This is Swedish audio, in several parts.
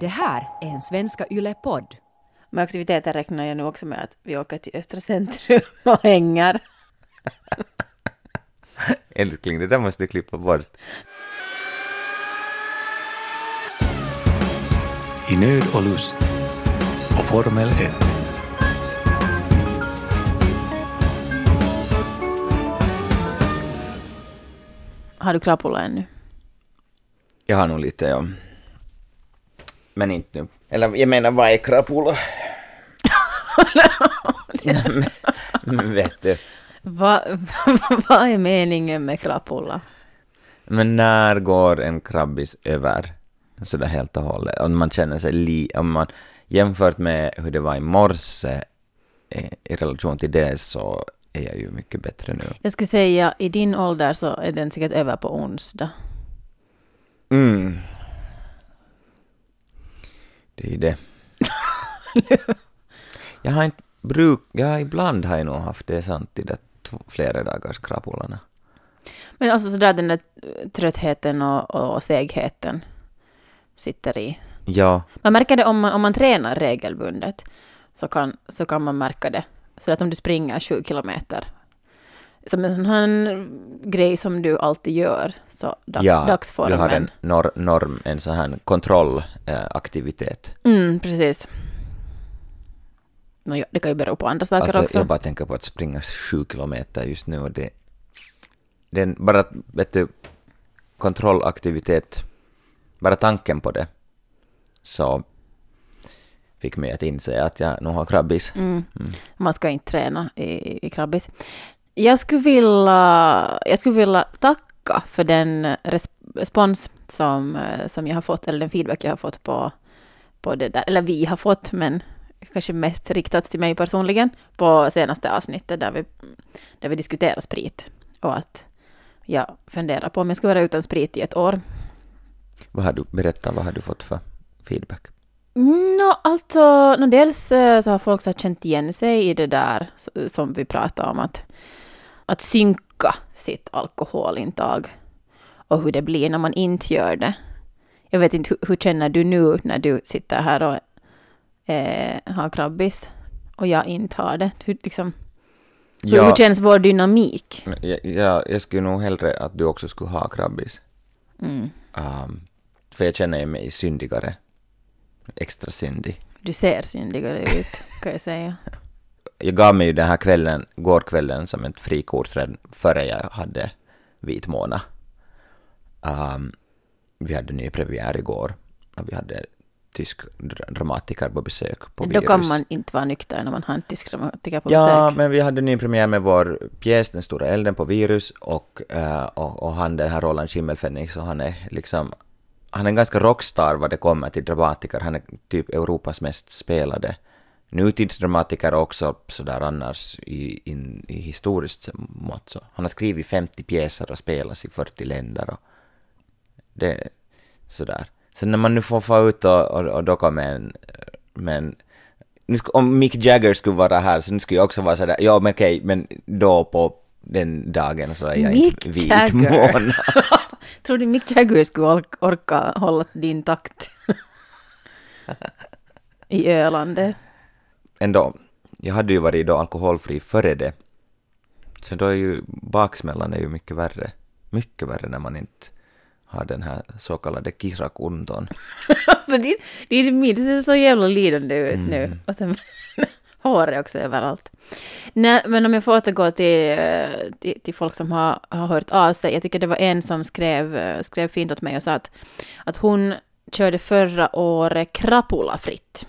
Det här är en Svenska Yle-podd. Med aktiviteter räknar jag nu också med att vi åker till Östra Centrum och hänger. Älskling, det där måste du klippa bort. I nöd och lust och Formel 1. Har du krapula ännu? Jag har nog lite, ja. Men inte nu. Eller jag menar, vad är krapula? men, vet du. Va, vad är meningen med krapula? Men när går en krabbis över sådär helt och hållet? Om man känner sig li... Om man jämfört med hur det var i morse eh, i relation till det så är jag ju mycket bättre nu. Jag skulle säga i din ålder så är den säkert över på onsdag. Mm. Det är det. jag har inte bruk... Ja, ibland har jag nog haft det sant det två- flera dagars krapularna. Men alltså sådär den där tröttheten och, och segheten sitter i. Ja, Man märker det om man, om man tränar regelbundet. Så kan, så kan man märka det. Så att om du springer sju kilometer. Som en sån här grej som du alltid gör. Så dags, ja du dagsformen. har en nor norm, en sån här kontrollaktivitet. Mm, precis. No, ja, det kan ju bero på andra saker Alltså, också. jag bara tänker på att springa sju kilometer just nu och det... Den, bara, vet du, kontrollaktivitet, bara tanken på det, så fick mig att inse att jag nog har krabbis. Mm. Man ska inte träna i, i krabbis. Jag skulle, vilja, jag skulle vilja tacka för den res, respons som, eh, som jag har fått, eller den feedback jag har fått på, på det där, eller vi har fått, men kanske mest riktat till mig personligen, på senaste avsnittet där vi, där vi diskuterar sprit. Och att jag funderar på om jag ska vara utan sprit i ett år. Vad har du, berätta, vad har du fått för feedback? No, alltså, no, dels eh, så har folk så känt igen sig i det där som vi pratade om, att, att synka sitt alkoholintag och hur det blir när man inte gör det. Jag vet inte, hur, hur känner du nu när du sitter här och eh, har krabbis och jag inte har det? Hur, liksom, hur, hur känns vår dynamik? jag, jag, jag skulle nog hellre att du också skulle ha krabbis. Mm. Um, för jag känner mig syndigare. Extra syndig. Du ser syndigare ut, kan jag säga. Jag gav mig ju den här kvällen, gårkvällen, som ett frikort redan före jag hade vit månad. Um, vi hade ny premiär igår och vi hade tysk dra- dramatiker på besök på Då Virus. kan man inte vara nykter när man har en tysk dramatiker på Ja, besök. men vi hade ny premiär med vår pjäs Den stora elden på Virus och, eh, och, och han den här Roland Schimmelfennig så han är liksom han är en ganska rockstar vad det kommer till dramatiker. Han är typ Europas mest spelade nutidsdramatiker också sådär annars i, in, i historiskt mått. Så. Han har skrivit 50 pjäser och spelas i 40 länder och det sådär. Så när man nu får få ut och, och, och docka med en, med en nu om Mick Jagger skulle vara här så nu skulle jag också vara sådär, ja men okej, men då på den dagen så är jag Mick inte vit månad. Tror du Mick Jagger skulle orka, orka hålla din takt? I Ölandet. Ändå, jag hade ju varit då alkoholfri före det. Så då är ju baksmällan är ju mycket värre. Mycket värre när man inte har den här så kallade kirakunton. alltså din, din min ser så jävla lidande ut nu. Och sen håret också överallt. Nej, men om jag får återgå till, eh, till, till folk som har, har hört av sig. Jag tycker det var en som skrev, eh, skrev fint åt mig och sa att, att hon körde förra året krapulafritt.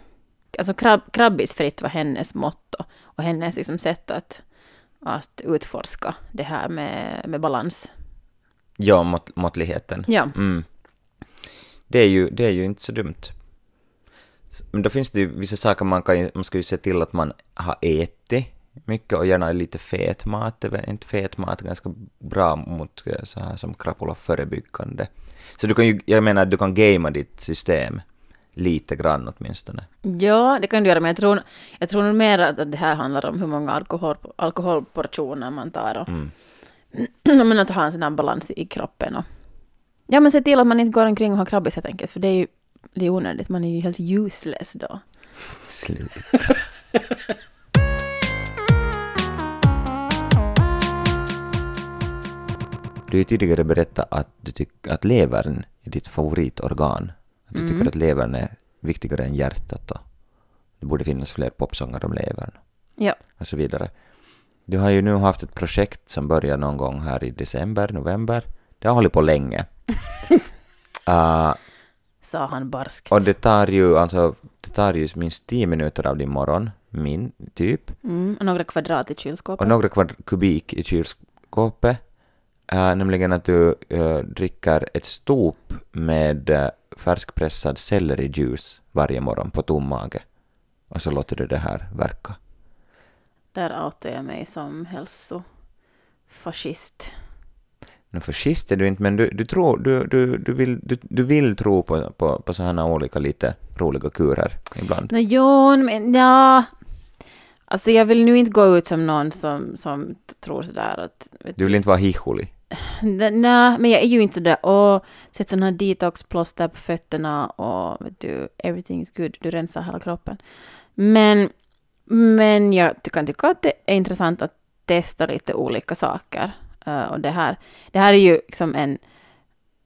Alltså krab, krabbisfritt var hennes motto och hennes liksom sätt att, att utforska det här med, med balans. Ja, mått, måttligheten. Ja. Mm. Det, är ju, det är ju inte så dumt. Men då finns det ju vissa saker man kan man ska ju se till att man har ätit mycket och gärna lite fet mat. Inte fet mat ganska bra mot eh, så här som krapula förebyggande. Så du kan ju, jag menar du kan gamea ditt system lite grann åtminstone. Ja, det kan du göra, men jag tror, jag tror nog mer att det här handlar om hur många alkohol, alkoholportioner man tar och Mm. men att ha en sån här balans i kroppen. Och, ja, men se till att man inte går omkring och har krabbis helt enkelt, för det är ju det är onödigt, man är ju helt useless då. Slut. Du har ju tidigare berättat att, du tyck, att levern är ditt favoritorgan. Att du tycker att levern är viktigare än hjärtat och det borde finnas fler popsånger om levern Ja. och så vidare. Du har ju nu haft ett projekt som börjar någon gång här i december, november. Det har hållit på länge. Ah, Sa han barskt. och det tar ju alltså, det tar ju minst 10 minuter av din morgon, min typ. Mm, och några kvadrat i kylskåpet. Och några kvadrat kubik i kylskåpet. Uh, nämligen att du eh, dricker ett stop med uh, färskpressad sellerijuice varje morgon på tom mage. Och så låter du det här verka. Där outar jag mig som hälsofascist. Nu fascist är du inte, men du, du, tror, du, du, du, vill, du, du vill tro på, på, på sådana olika lite roliga kurer ibland. Nå, jo, men ja. Alltså jag vill nu inte gå ut som någon som, som tror sådär att... Du vill inte vara hiholig. Nej, men jag är ju inte sådär, och sätt sådana här detoxplåster på fötterna och vet du, everything is good, du rensar hela kroppen. Men, men jag kan tycka att det är intressant att testa lite olika saker. Uh, och det här, det här är ju liksom en,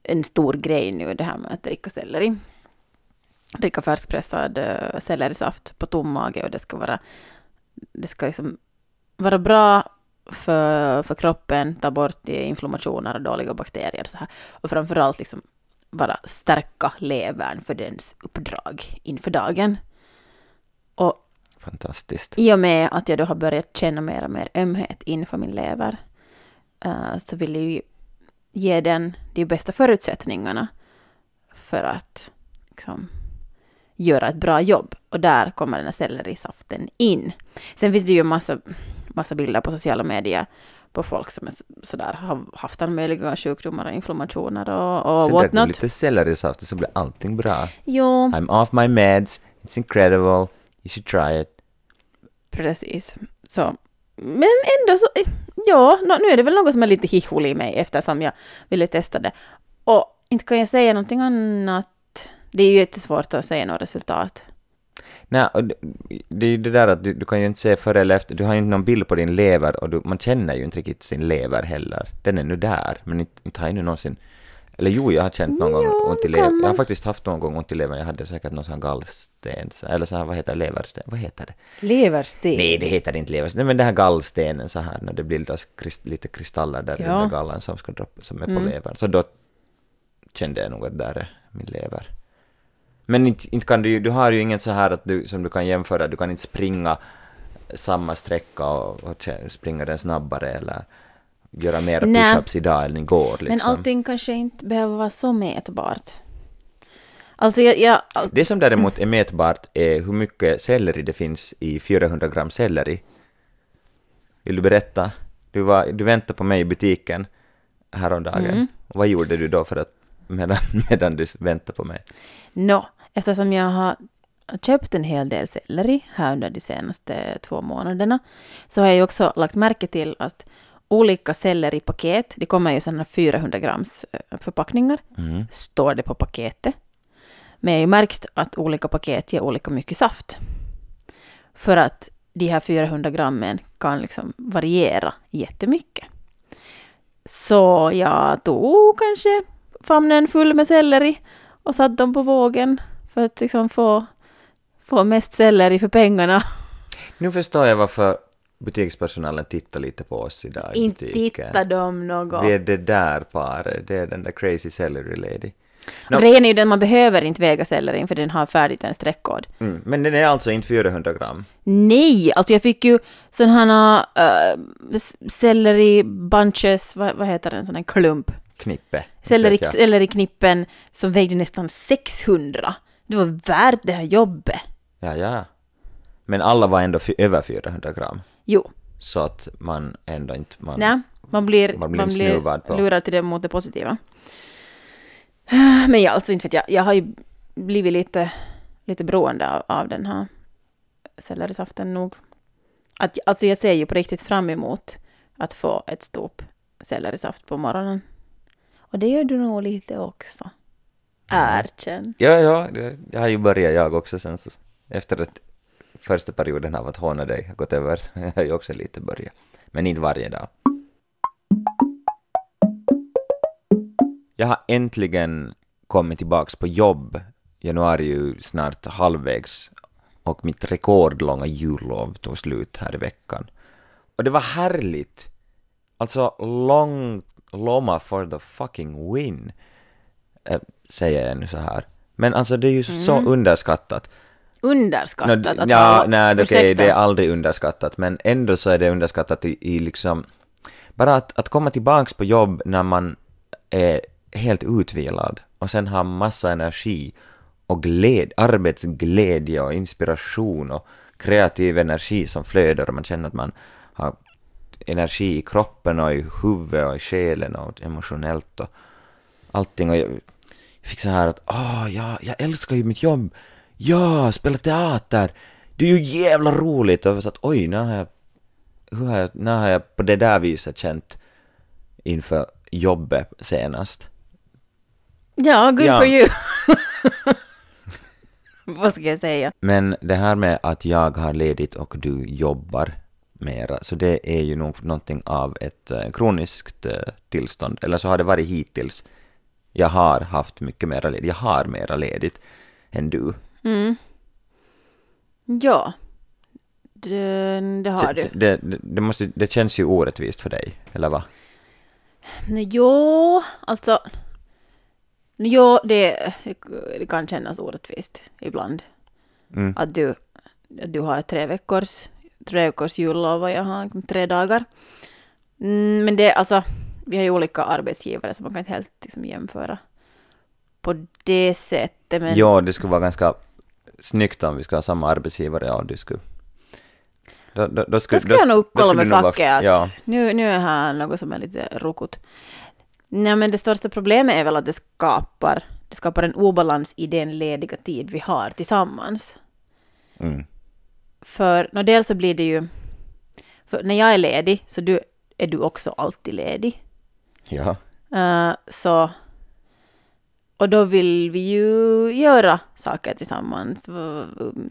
en stor grej nu, det här med att dricka selleri. Dricka färskpressad uh, sellerisaft på tom mage och det ska vara, det ska liksom vara bra för, för kroppen, ta bort inflammationer och dåliga bakterier så här. Och framförallt liksom bara stärka levern för dens uppdrag inför dagen. Och Fantastiskt. i och med att jag då har börjat känna mer och mer ömhet inför min lever eh, så vill jag ju ge den de bästa förutsättningarna för att liksom, göra ett bra jobb. Och där kommer den här sellerisaften in. Sen finns det ju massa, massa bilder på sociala medier på folk som är sådär, har haft alla möjliga sjukdomar och inflammationer och, och Sen what drack du not. lite sellerisaft och så blir allting bra. Jo, I'm off my meds, it's incredible, you should try it. Precis. Så. Men ändå så, ja, nå- nu är det väl något som är lite hihol i mig eftersom jag ville testa det. Och inte kan jag säga någonting annat. Det är ju jättesvårt att säga något resultat. Nej, och det, det är ju det där att du, du kan ju inte se före eller efter, du har ju inte någon bild på din lever och du, man känner ju inte riktigt sin lever heller. Den är nu där, men inte, inte har jag nu någonsin... Eller jo, jag har känt någon gång Ja, ont i levern. Jag har faktiskt haft någon gång ont i levern. Jag hade säkert någon sån här gallstens, eller så här, vad heter leversten, vad heter det? Leversten. Nej, det heter inte leversten, men det här gallstenen så här när det bildas krist, lite kristaller där Ja. den där gallan som ska droppa, som är på Mm. levern. Så då kände jag nog att där är min lever. Men inte, inte kan du du har ju inget så här att du, som du kan jämföra, du kan inte springa samma sträcka och, och springa den snabbare eller göra mera push-ups idag än igår liksom. Men allting kanske inte behöver vara så mätbart. Alltså jag, jag all, Det som däremot är mätbart är hur mycket selleri det finns i 400 gram selleri. Vill du berätta? Du, var, du väntade på mig i butiken häromdagen. Mm. Vad gjorde du då för att medan, medan du väntade på mig? Nå, eftersom jag har köpt en hel del selleri här under de senaste två månaderna, så har jag ju också lagt märke till att olika selleripaket, det kommer ju sådana 400 grams eh, förpackningar, Mm. står det på paketet. Men jag har ju märkt att olika paket ger olika mycket saft. För att de här 400 grammen kan liksom variera jättemycket. Så jag tog kanske famnen full med selleri och satte dem på vågen för att liksom få, få mest selleri för pengarna. Nu förstår jag varför butikspersonalen tittar lite på oss idag i Inte tittar de något. Vi är det där paret, det är den där crazy celery lady. Nå- Grejen är ju den man behöver inte väga sellerin för den har färdigt en streckkod. Mm, men den är alltså inte 400 gram. Nej, alltså jag fick ju sådana här uh, selleri bunches, vad, vad heter den, sån här klump. Knippe. Selleri, selleriknippen som vägde nästan 600. Det var värt det här jobbet. Ja, ja. Men alla var ändå över 400 gram. Jo, Så att man ändå inte... Man, nej, man blir, Man man blir blir, snuvad på. lurad till det mot det positiva. Men jag, alltså inte vet jag, jag har ju blivit lite, lite beroende av, av den här sellerisaften nog. Att, alltså jag ser ju på riktigt fram emot att få ett stop sellerisaft på morgonen. Och det gör du nog lite också. Erkänn. Ja, ja, jag har ju börjat jag också sen så efter att första perioden av att håna dig har gått över så jag har ju också lite börjat. Men inte varje dag. Jag har äntligen kommit tillbaks på jobb. Januari är ju snart halvvägs och mitt rekordlånga jullov tog slut här i veckan. Och det var härligt. Alltså long lomma for the fucking win säger jag nu så här. Men alltså det är ju så underskattat. Underskattat Nå, att ja, nej, Ursäkta. det är aldrig underskattat, men ändå så är det underskattat i, i liksom... Bara att, att komma tillbaks på jobb när man är helt utvilad och sen har massa energi och gled, arbetsglädje och inspiration och kreativ energi som flödar och man känner att man har energi i kroppen och i huvudet och i själen och emotionellt och allting och fick så här att åh, ja, jag älskar ju mitt jobb. Ja, spela teater. Det är ju jävla roligt. Och så att oj, när har jag, hur har jag, när har jag på det där viset känt inför jobbet senast? Ja, good Ja. for you. Vad ska jag säga? Men det här med att jag har ledigt och du jobbar mera, så det är ju nog någonting av ett eh, kroniskt eh, tillstånd, eller så har det varit hittills. Jag har haft mycket mera ledigt, jag har mera ledigt än du. Mm. Ja. Det, det har du. Det, det, det, måste, det känns ju orättvist för dig, eller vad? Jo, alltså. Jo, det, det kan kännas orättvist ibland. Mm. Att du, att du har tre veckors, tre veckors jullov och jag har tre dagar. Mm, men det, alltså, vi har ju olika arbetsgivare så man kan inte helt liksom, jämföra på det sättet. Men, Ja, det skulle vara ganska snyggt om vi skulle ha samma arbetsgivare och du skulle... Då, då, då skulle, Då ska jag nog kolla skulle med facket att Ja, nu, nu är här något som är lite rokot. Nej men det största problemet är väl att det skapar, det skapar en obalans i den lediga tid vi har tillsammans. mm, För no, dels så blir det ju, för när jag är ledig så du, är du också alltid ledig. Ja, Eh, så, och då vill vi ju göra saker tillsammans,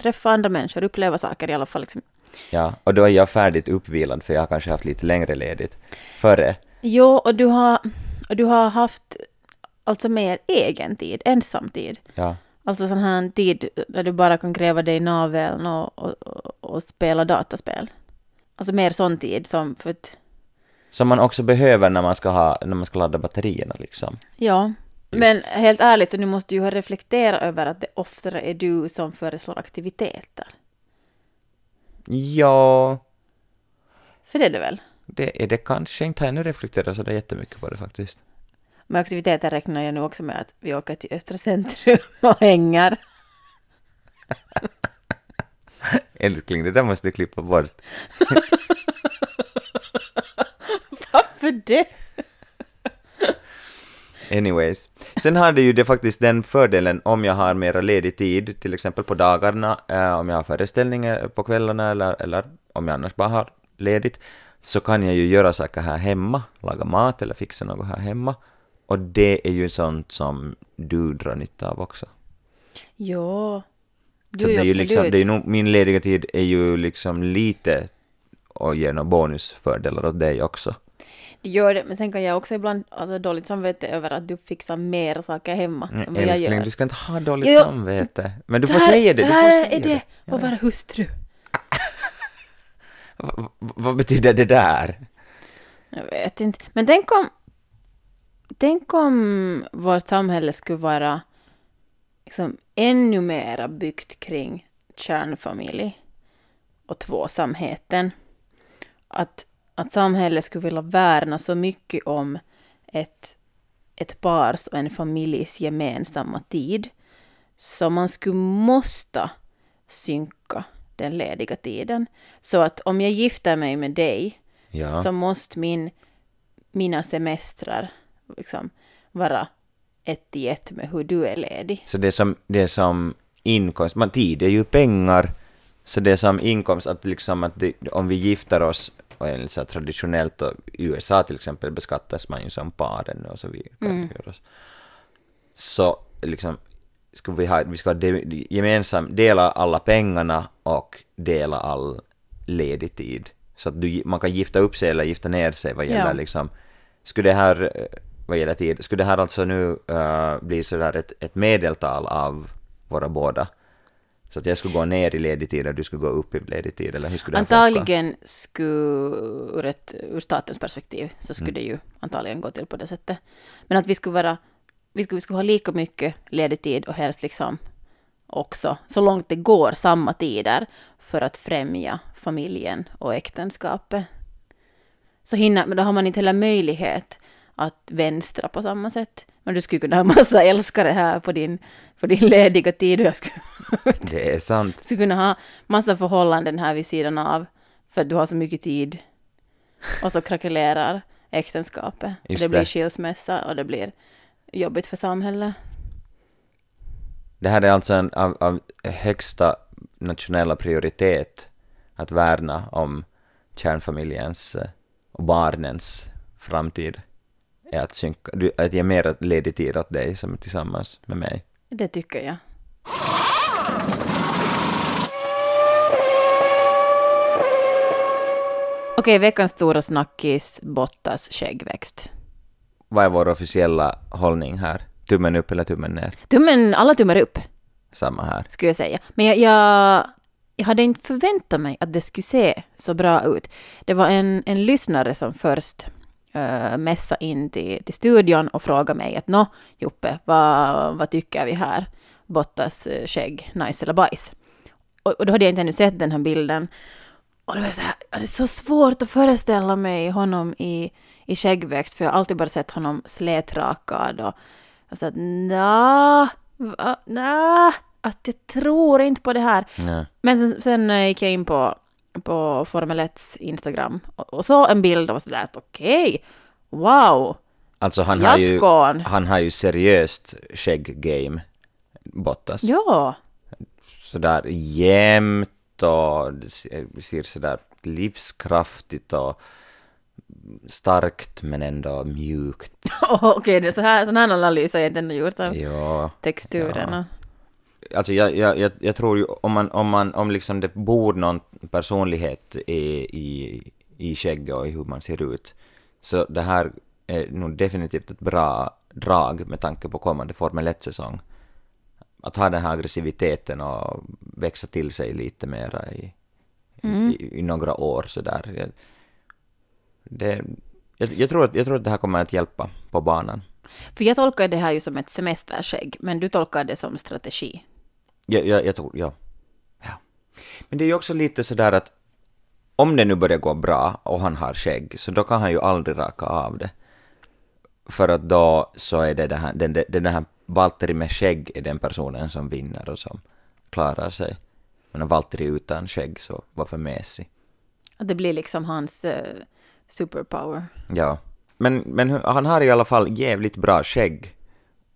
träffa andra människor, uppleva saker i alla fall. Liksom. ja. Och då är jag färdigt uppvilad för jag har kanske haft lite längre ledigt före. Jo, och du har, och du har haft alltså mer egen tid, ensamtid. Ja, Alltså sån här tid där du bara kan gräva dig i naveln och, och, och, och spela dataspel. Alltså mer sån tid som för att, som man också behöver när man ska, ha, när man ska ladda batterierna liksom. ja. Men helt ärligt, så nu måste du ju ha reflekterat över att det oftare är du som föreslår aktiviteter. Ja, För det är det väl? det är det kanske inte. Jag har nu reflekterat så det jättemycket på det faktiskt. Med aktiviteter räknar jag nu också med att vi åker till Östra centrum och hänger. Älskling, det där måste du klippa bort. Det? Anyways. Sen har det ju det faktiskt den fördelen om jag har mera ledig tid, till exempel på dagarna, eh, om jag har föreställningar på kvällarna eller, eller om jag annars bara har ledigt, så kan jag ju göra saker här hemma, laga mat eller fixa något här hemma. Och det är ju sånt som du drar nytta av också. Ja. Du Så det är ju liksom, det är nog, min lediga tid är ju liksom lite och ger några bonusfördelar åt dig också. Det gör det, men sen kan jag också ibland ha alltså, dåligt samvete över att du fixar mer saker hemma än Mm, vad jag gör. du ska inte ha dåligt Jo, samvete. Men du får här- säga det, så du här får säga är det Ja. att vara hustru. Va- va- vad betyder det där? Jag vet inte. Men tänk om, tänk om vårt samhälle skulle vara liksom, ännu mera byggt kring kärnfamilj och tvåsamheten. Att, att samhället skulle vilja värna så mycket om ett, ett pars och en familjs gemensamma tid. Så man skulle måste synka den lediga tiden. Så att om jag gifter mig med dig Ja. så måste min, mina semestrar liksom vara ett i ett med hur du är ledig. Så det som, det som inkomst, man, tid är ju pengar, så det som inkomst, att liksom att det, om vi gifter oss, och enligt så traditionellt, och i USA till exempel beskattas man ju som par ännu och så vi kan Mm. så. Liksom, skulle vi ha, vi ska de, gemensamt dela alla pengarna och dela all ledig tid. Så att du, man kan gifta upp sig eller gifta ner sig vad gäller Ja. liksom, skulle det här, vad gäller tid, skulle det här alltså nu uh, bli sådär ett, ett medeltal av våra båda? Så att jag skulle gå ner i ledig tid och du skulle gå upp i ledig tid, eller hur skulle det här funka? Antagligen skulle, ur, ett, ur statens perspektiv, så skulle det ju antagligen gå till på det sättet. Men att vi skulle vara, vi skulle, vi skulle ha lika mycket ledig tid och helst liksom också, så långt det går, samma tider för att främja familjen och äktenskapet. Så hinner, men då har man inte heller möjlighet att vänstra på samma sätt. Men du skulle kunna ha massa älskare här på din, på din lediga tid och jag skulle Det är sant. skulle kunna ha massa förhållanden här vid sidan av för att du har så mycket tid. Och så krackelerar äktenskapet. Och Just det blir skilsmässa och det blir jobbigt för samhället. Det här är alltså en av, av högsta nationella prioritet att värna om kärnfamiljens och barnens framtid. Är att, synka, att ge mer ledig tid åt dig som är tillsammans med mig. Det tycker jag. Okej, veckans stora snackis, Bottas skäggväxt. Vad är vår officiella hållning här? Tummen upp eller tummen ner? Tummen, alla tummar upp, Samma här. skulle jag säga. Men jag, jag, jag hade inte förväntat mig att det skulle se så bra ut. Det var en, en lyssnare som först uh, messade in till, till studion och frågade mig att nå, Joppe, vad, vad tycker vi här? Bottas eh, skägg, nice eller bajs? Och, och då hade jag inte ännu sett den här bilden. Och det var så här, det är så svårt att föreställa mig honom i, i skäggväxt, för jag har alltid bara sett honom slätrakad och sa att nja, nja, att jag tror inte på det här. Ja. Men sen, sen eh, gick jag in på, på Formel 1s Instagram och, och så en bild och sådär att okej, wow, Alltså han har, ju, han har ju seriöst skägg-game, Bottas. ja, sådär jämnt och ser- sådär livskraftigt och starkt men ändå mjukt. okej, det är så här, sån här analys har jag inte ännu gjort av Ja, texturen. och- alltså jag, jag, jag, tror ju om man, om man, om liksom det bor någon personlighet i, i, i skägget och i hur man ser ut, så det här är nog definitivt ett bra drag med tanke på kommande Formel 1-säsong. Att ha den här aggressiviteten och växa till sig lite mera i, i, i några år sådär. Det, jag, jag, tror att, jag tror att det här kommer att hjälpa på banan. För jag tolkar det här ju som ett semesterskägg, men du tolkar det som strategi. Jag, jag, jag tror, ja. ja. Men det är ju också lite sådär att om det nu börjar gå bra och han har skägg, så då kan han ju aldrig raka av det. För att då så är det det här, den, den, den här Valtteri med skägg är den personen som vinner och som klarar sig. Men om Valtteri utan skägg så varför Messi? Att det blir liksom hans eh, superpower. Ja. Men, men han har i alla fall jävligt bra skägg.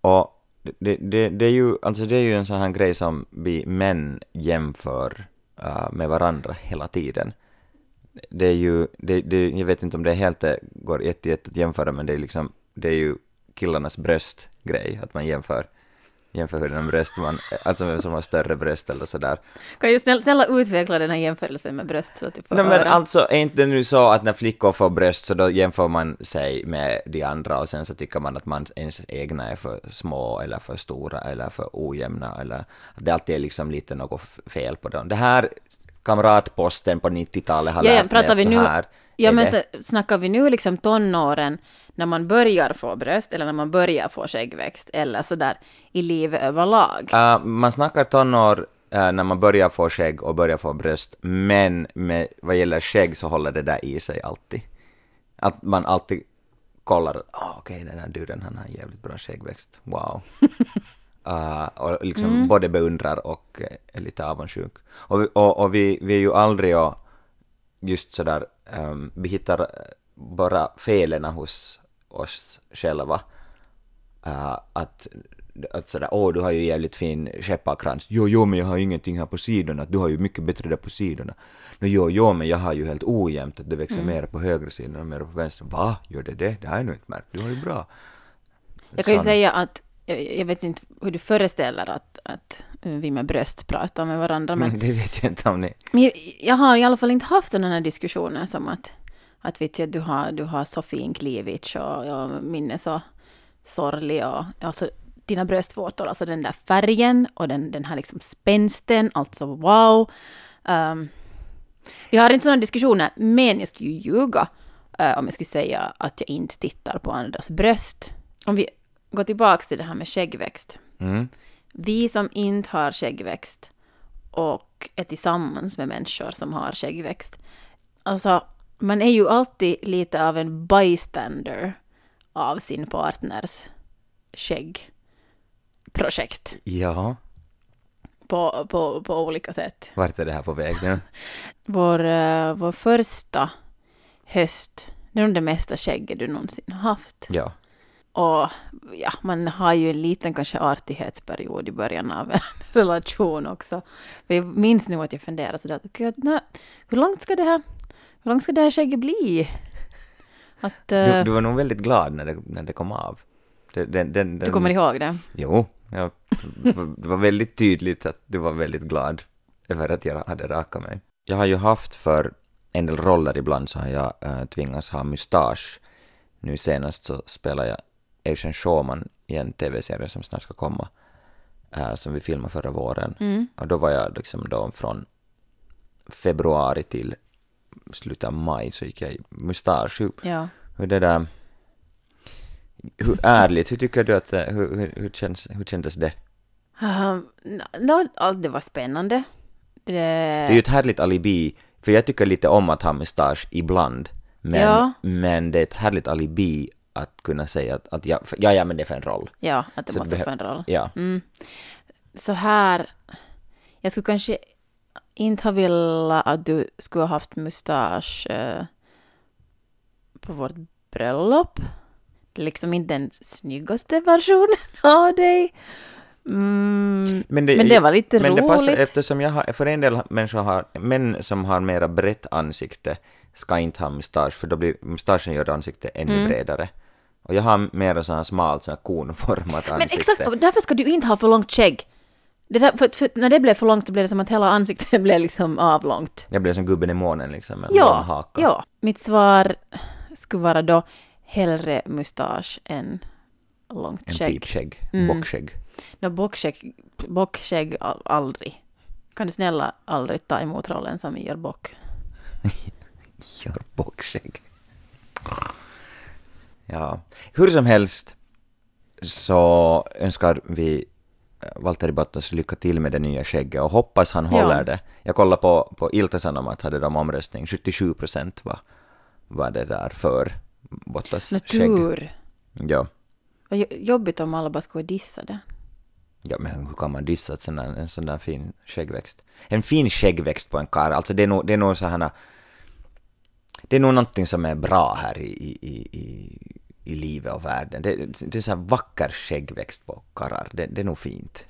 Och det, det, det, är ju, alltså det är ju en sån här grej som vi män jämför uh, med varandra hela tiden. Det är ju, det, det, jag vet inte om det helt är, går jätte, jätte att jämföra, men det är liksom, det är ju killarnas bröstgrej, att man jämför, jämför hur den bröst man, alltså vem som har större bröst eller sådär. Kan ju snälla, snälla utveckla den här jämförelsen med bröst så att jag får Nej men alltså är inte det nu så att när flickor får bröst så då jämför man sig med de andra och sen så tycker man att man ens egna är för små eller för stora eller för ojämna eller att det alltid är liksom lite något fel på dem. Det här kamratposten på 90-talet har Ja, lärt mig att så här ja, men det. t- snackar vi nu liksom tonåren när man börjar få bröst eller när man börjar få skäggväxt eller sådär i livet överlag? Äh, man snackar tonår äh, när man börjar få skägg och börjar få bröst, men med, vad gäller skägg så håller det där i sig alltid. Att man alltid kollar, oh, okej den här duden han har jävligt bra skäggväxt, wow. Äh, och liksom både beundrar och eh, är lite avundsjuk. Och, vi- och, och vi, vi är ju aldrig och just sådär, um, vi hittar eh, bara felen hos oss själva. Uh, att, att sådär, åh du har ju jävligt fin skepparkrans. Jo, jo, men jag har ingenting här på sidorna. Du har ju mycket bättre där på sidorna. Nå, jo, jo, men jag har ju helt ojämnt att det växer mer på högra sidan och mer på vänster. Va? Gör det det? Det har jag nog inte märkt. Du har ju bra. Jag kan ju Sån- säga att jag, jag vet inte hur du föreställer att, att vi med bröst pratar med varandra, men, det vet jag inte om ni... men jag, har i alla fall inte haft sådana här diskussioner som att, att vet jag, du har, du har så fin klivich och jag minns så sorglig och alltså dina bröstvårtor, alltså den där färgen och den, den här liksom spänsten, alltså wow. Um, vi har inte sådana diskussioner, men jag skulle ju ljuga uh, om jag skulle säga att jag inte tittar på andras bröst. Om vi går tillbaka till det här med skäggväxt. Mm. Vi som inte har skäggväxt och är tillsammans med människor som har skäggväxt. Alltså, man är ju alltid lite av en bystander av sin partners skäggprojekt Ja, på, på, på olika sätt. vart är det här på väg nu? Vår, eh, vår första höst, det är nog det mesta skägget du någonsin har haft. Ja. Och ja, man har ju en liten kanske artighetsperiod i början av en relation också. För jag minns nu att jag funderade sådär, att, nej, hur långt ska det här, hur långt ska det här skägget bli? Att, Du, eh, du var nog väldigt glad när det, när det kom av. Det, den, den, du den, kommer ihåg det? Jo, ja, det var väldigt tydligt att du var väldigt glad över att jag hade rakat mig. Jag har ju haft för en del roller ibland så har jag äh, tvingats ha mustasch. Nu senast så spelar jag Asian Showman i en tv-serie som snart ska komma, äh, som vi filmade förra våren. Mm. Och då var jag liksom då från februari till slutet av maj så gick jag i mustasch. Hur, Ja. hur det där... Hur ärligt, hur tycker du att hur, hur, hur, känns, hur kändes det? Um, no, no, det var spännande. Det, Det är ju ett härligt alibi, för jag tycker lite om att ha mustasch ibland, men, Ja. men det är ett härligt alibi att kunna säga att, att ja, för, ja, ja, men det är för en roll. ja, att det Så måste få en roll. Ja. Mm. Så här, jag skulle kanske inte ha velat att du skulle ha haft mustasch eh, på vårt bröllop. Det är liksom inte den snyggaste versionen av dig. Mm, men, det, var lite men roligt. det passar eftersom jag har, för en del människor har, män som har mera brett ansikte ska inte ha mustasch, för då blir mustaschen gör ansiktet ännu Mm. bredare. Och jag har mera så här smalt, så här konformat ansikte. Men exakt, därför ska du inte ha för långt skägg. Det där, för, för när det blev för långt så blev det som att hela ansiktet blev liksom avlångt. Jag blev som gubben i månen liksom, med lång Ja, haka. ja. Mitt svar skulle vara då hellre mustasch än långt En skägg. pipskägg, Mm. bockskägg. No, bockskägg, bockskägg al- aldrig. Kan du snälla aldrig ta emot rollen som Ier Bock? Gör bockskägg. Ja, hur som helst så önskar vi eh, Valtteri Bottas lycka till med det nya skägget och hoppas han Ja. håller det. Jag kollade på, på Ilta-Sanomat, hade de omröstning, 77 procent var, var det där för Bottas skägg. Natur. Ja. Vad jo- jobbigt om alla bara skulle dissa det. ja, men hur kan man dissa ett sån där, en sån där fin skäggväxt? En fin skäggväxt på en karl, alltså det är nog, det är nog så här, det är nog någonting som är bra här i, i, i, i, i livet och världen. Det, det är så här vacker skäggväxt på karlar, det, det är nog fint.